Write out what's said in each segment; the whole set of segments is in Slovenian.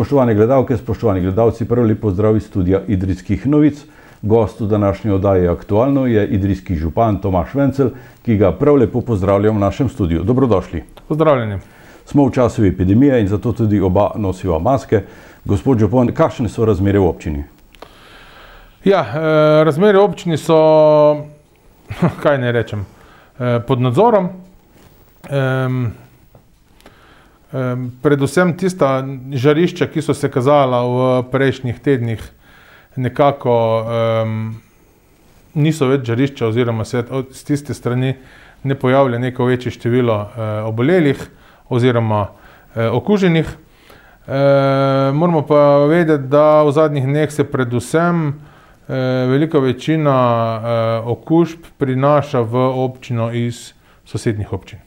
Spoštovane gledalke, spoštovani gledalci, prvo lepo zdrav iz studija Idrijskih novic. Gost v današnji oddaji aktualno je idrijski župan Tomaš Vencel, ki ga prav lepo pozdravljam v našem studiu. Dobrodošli. Pozdravljeni. Smo v času epidemije in zato tudi oba nosiva maske. Gospod župan, kakšne so razmere v občini? Ja, eh, razmere v občini so, kaj ne rečem, eh, pod nadzorom. Em, predvsem tista žarišča, ki so se kazala v prejšnjih tednih, nekako em, niso več žarišča, oziroma se z tiste strani ne pojavlja neko večje število eh, obolelih oziroma eh, okuženih. Eh, moramo pa vedeti, da v zadnjih dneh se predvsem eh, velika večina eh, okužb prinaša v občino iz sosednjih občin.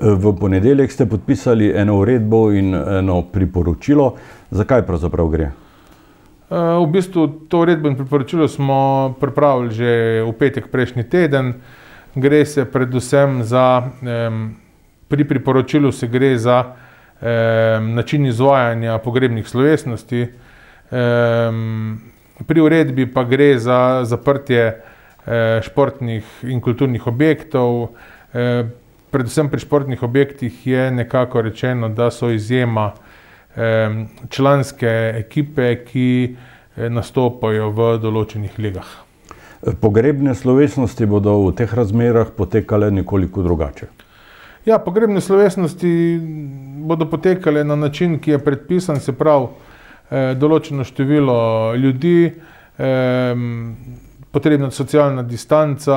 V ponedeljek ste podpisali eno uredbo in eno priporočilo. Zakaj pravzaprav gre? Eh, V bistvu to uredbo in priporočilo smo pripravili že v petek prejšnji teden. Gre se predvsem za, pri priporočilu se gre za način izvajanja pogrebnih slovesnosti, pri uredbi pa gre za zaprtje eh, športnih in kulturnih objektov. Predvsem pri športnih objektih je nekako rečeno, da so izjema em, članske ekipe, ki eh, nastopajo v določenih ligah. Pogrebne slovesnosti bodo v teh razmerah potekale nekoliko drugače. Ja, pogrebne slovesnosti bodo potekale na način, ki je predpisan, se pravi, eh, določeno število ljudi, potrebna socialna distanca,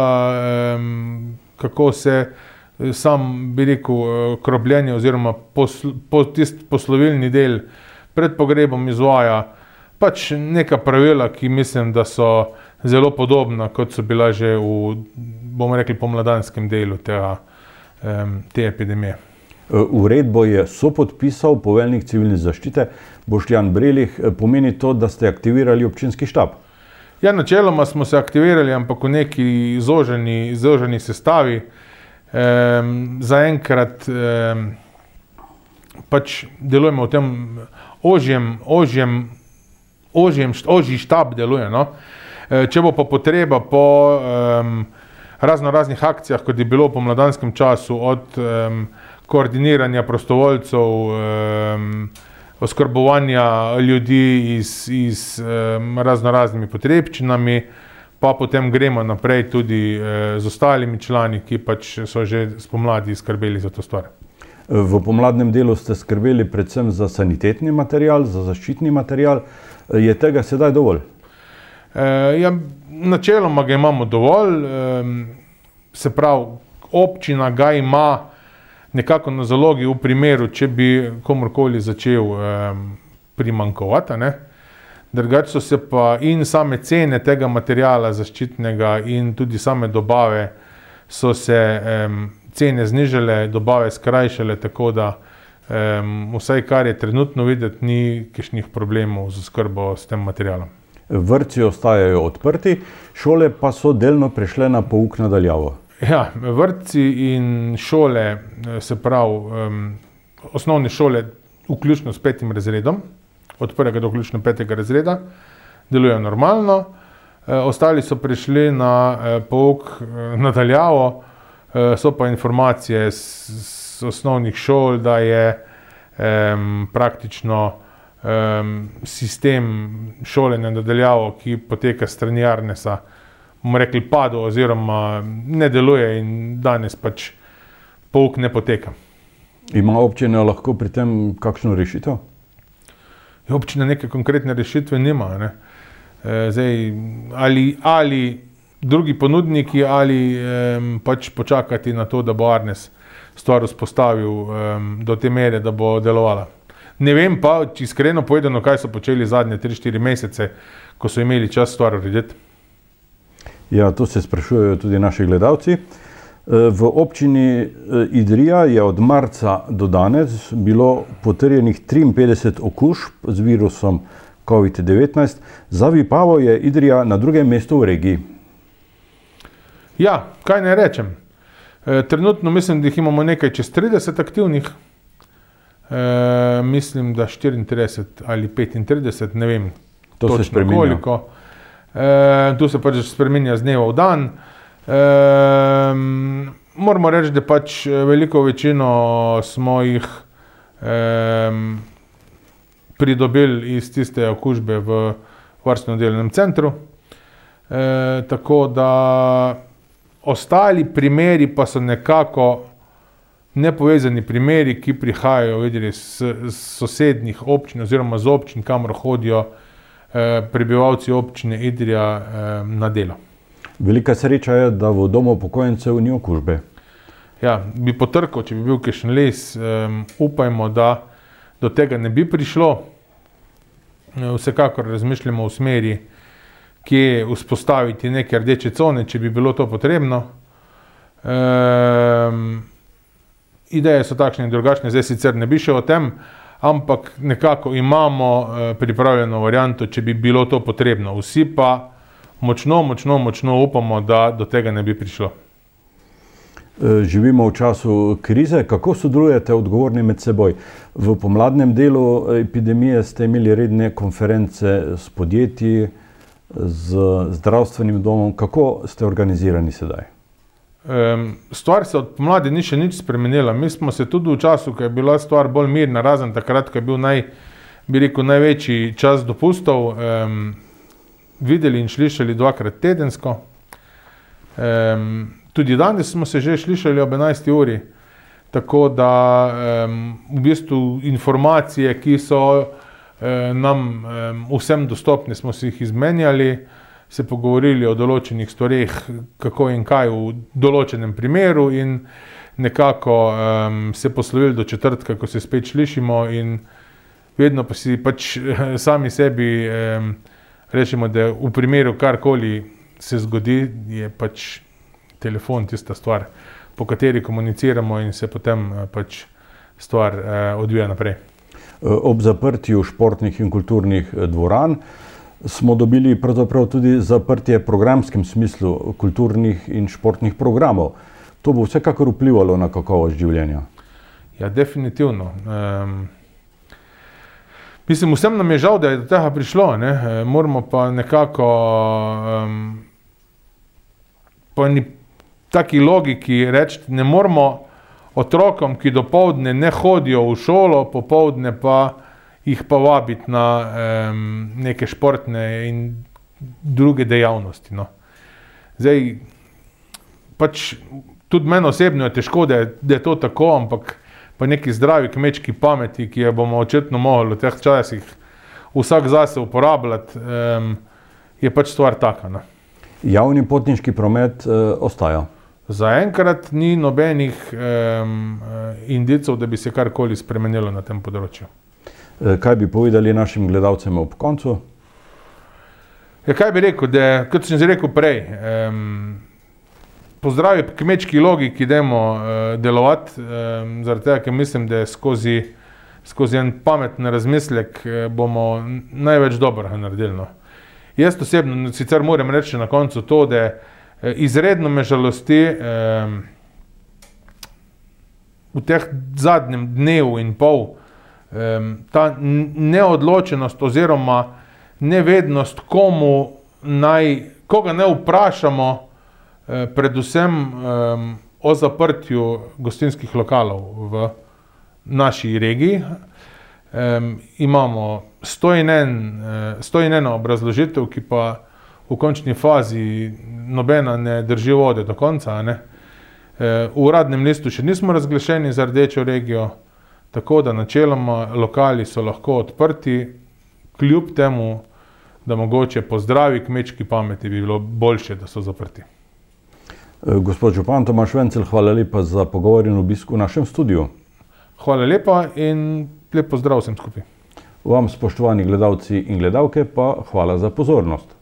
kako se eh, sam, bi rekel, eh, krobljenje oziroma posl, po, tist poslovilni del pred pogrebom izvaja, pač neka pravila, ki mislim, da so zelo podobna, kot so bila že v, bomo rekli, pomladanskem delu tega, te epidemije. Uredbo je sopodpisal poveljnik civilne zaščite Boštjan Brelih. Pomeni to, da ste aktivirali občinski štab? Ja, načeloma smo se aktivirali, ampak v neki zoženi, zoženi sestavi. Um, Zaenkrat um, pač delujemo v tem ožjem, ožjem, ožjem, št- ožji štab deluje. No? E, Če bo pa potreba po um, razno raznih akcijah, kot je bilo v pomladanskem času, od um, koordiniranja prostovoljcev, um, oskrbovanja ljudi iz, iz um, razno raznimi potrebščinami, pa potem gremo naprej tudi eh, z ostalimi člani, ki pač so že spomladi skrbeli za to stvar. V pomladnem delu ste skrbeli predvsem za sanitetni material, za zaščitni material. Je tega sedaj dovolj? Eh, ja, načeloma ga imamo dovolj, em, se pravi, občina ga ima nekako na zalogi v primeru, če bi komorkoli začel em, primankovati. Drugače so se pa in same cene tega materijala zaščitnega in tudi same dobave so se em, cene znižale, dobave skrajšale, tako da em, vsaj kar je trenutno videti, ni kakšnih problemov z oskrbo s tem materialom. Vrtci ostajajo odprti, šole pa so delno prešle na pouk nadaljavo. Ja, vrtci in šole, se pravi, um, osnovne šole, vključno s petim razredom, od prvega do vključno petega razreda, delujejo normalno, e, ostali so prišli na e, pouk e, nadaljavo, so pa informacije z osnovnih šol, da je em, praktično em, sistem šolanja nadaljavo, ki poteka strani Arnesa, bomo rekli, padel oziroma ne deluje in danes pač pouk ne poteka. Ima občina lahko pri tem kakšno rešitev? Občina neke konkretne rešitve nima. Ne. E, zdaj, ali, ali drugi ponudniki, ali em, pač počakati na to, da bo Arnes stvar vzpostavil em, do te mere, da bo delovala. Ne vem pa, če iskreno povedano, kaj so počeli zadnje 3-4 mesece, ko so imeli čas stvar urediti. Ja, to se sprašujejo tudi naši gledalci. V občini e, Idrija je od marca do danes bilo potrjenih 53 okužb z virusom COVID-19. Za Vipavo je Idrija na drugem mestu v regiji. Ja, kaj naj rečem. E, trenutno mislim, da jih imamo nekaj čez 30 aktivnih. E, mislim, da 34 ali 35, ne vem. To se točno koliko. E, tu se pač spremenja z dneva v dan. E, moramo reči, da pač veliko večino smo jih e, pridobili iz tiste okužbe v varstveno-delovnem centru. E, tako da ostali primeri pa so nekako nepovezani primeri, ki prihajajo videli, iz, iz sosednjih občin oziroma z občin, kamor hodijo eh, prebivalci občine Idrija eh, na delo. Velika sreča je, da v domu upokojencev ni okužbe. Ja, bi potrkal, če bi bil kakšen les, um, upajmo, da do tega ne bi prišlo. Eh, Vsekakor razmišljamo v smeri, kje vzpostaviti neke rdeče cone, če bi bilo to potrebno. Um, ideje so takšne in drugačne, zdaj sicer ne bi šel o tem, ampak nekako imamo uh, pripravljeno varianto, če bi bilo to potrebno. Vsi pa močno, močno, močno upamo, da do tega ne bi prišlo. E, Živimo v času krize. Kako sodelujete odgovorni med seboj? V pomladnem delu epidemije ste imeli redne konference s podjetji, z zdravstvenim domom. Kako ste organizirani sedaj? Um, stvar se od pomladi ni še nič spremenila. Mi smo se tudi v času, ko je bila stvar bolj mirna, razen takrat, ko je bil naj, bi rekel, največji čas dopustov, um, videli in slišali dvakrat tedensko. Um, tudi danes smo se že slišali ob 11. uri, tako da um, v bistvu informacije, ki so um, nam um, vsem dostopne, smo si jih izmenjali se pogovorili o določenih stvareh, kako in kaj v določenem primeru, in nekako um, se poslovili do četrtka, ko se spet slišimo, in vedno pa si pač sami sebi um, rečemo, da v primeru karkoli se zgodi, je pač telefon tista stvar, po kateri komuniciramo in se potem uh, pač stvar uh, odvija naprej. Ob zaprtju športnih in kulturnih dvoran smo dobili pravzaprav tudi zaprtje v programskem smislu kulturnih in športnih programov. To bo vsekakor vplivalo na kakovost življenja. Ja, definitivno. Um, mislim, vsem nam je žal, da je do tega prišlo. Ne? E, moramo pa nekako um, po eni taki logiki reči, ne moramo otrokom, ki do povdne ne hodijo v šolo, popovdne pa jih pa vabiti na um, neke športne in druge dejavnosti. No. Zdaj, pač tudi meni osebno je težko, da je, da je to tako, ampak pa neki zdravi kmečki pameti, ki jo bomo očitno mogli v teh časih vsak zase uporabljati, um, je pač stvar taka. No. Javni potniški promet uh, ostaja. Zaenkrat ni nobenih um, indicov, da bi se karkoli spremenilo na tem področju. Kaj bi povedali našim gledalcem ob koncu? Ja, kaj bi rekel, da, kot sem že rekel prej, um, pozdravi kmečki logiki, idemo uh, delovati, um, zaradi tega, ker mislim, da skozi, skozi en pameten razmislek uh, bomo največ dobrega naredili. No. Jaz osebno sicer moram reči na koncu to, da uh, izredno me žalosti um, v teh zadnjem dnevu in pol, um, ta neodločenost oziroma nevednost, komu naj, koga ne vprašamo, eh, predvsem um, o zaprtju gostinskih lokalov v naši regiji. Um, imamo stojneno obrazložitev, ki pa v končni fazi nobena ne drži vode do konca. Ne? V uradnem listu še nismo razglašeni za rdečo regijo, Tako da načeloma lokali so lahko odprti, kljub temu, da mogoče po zdravi kmečki pameti bi bilo boljše, da so zaprti. Eh, gospod Župan Tomaš Vencel, hvala lepa za pogovor in obisk v našem studiu. Hvala lepa in lep pozdrav vsem skupaj. Vam, spoštovani gledalci in gledalke, pa hvala za pozornost.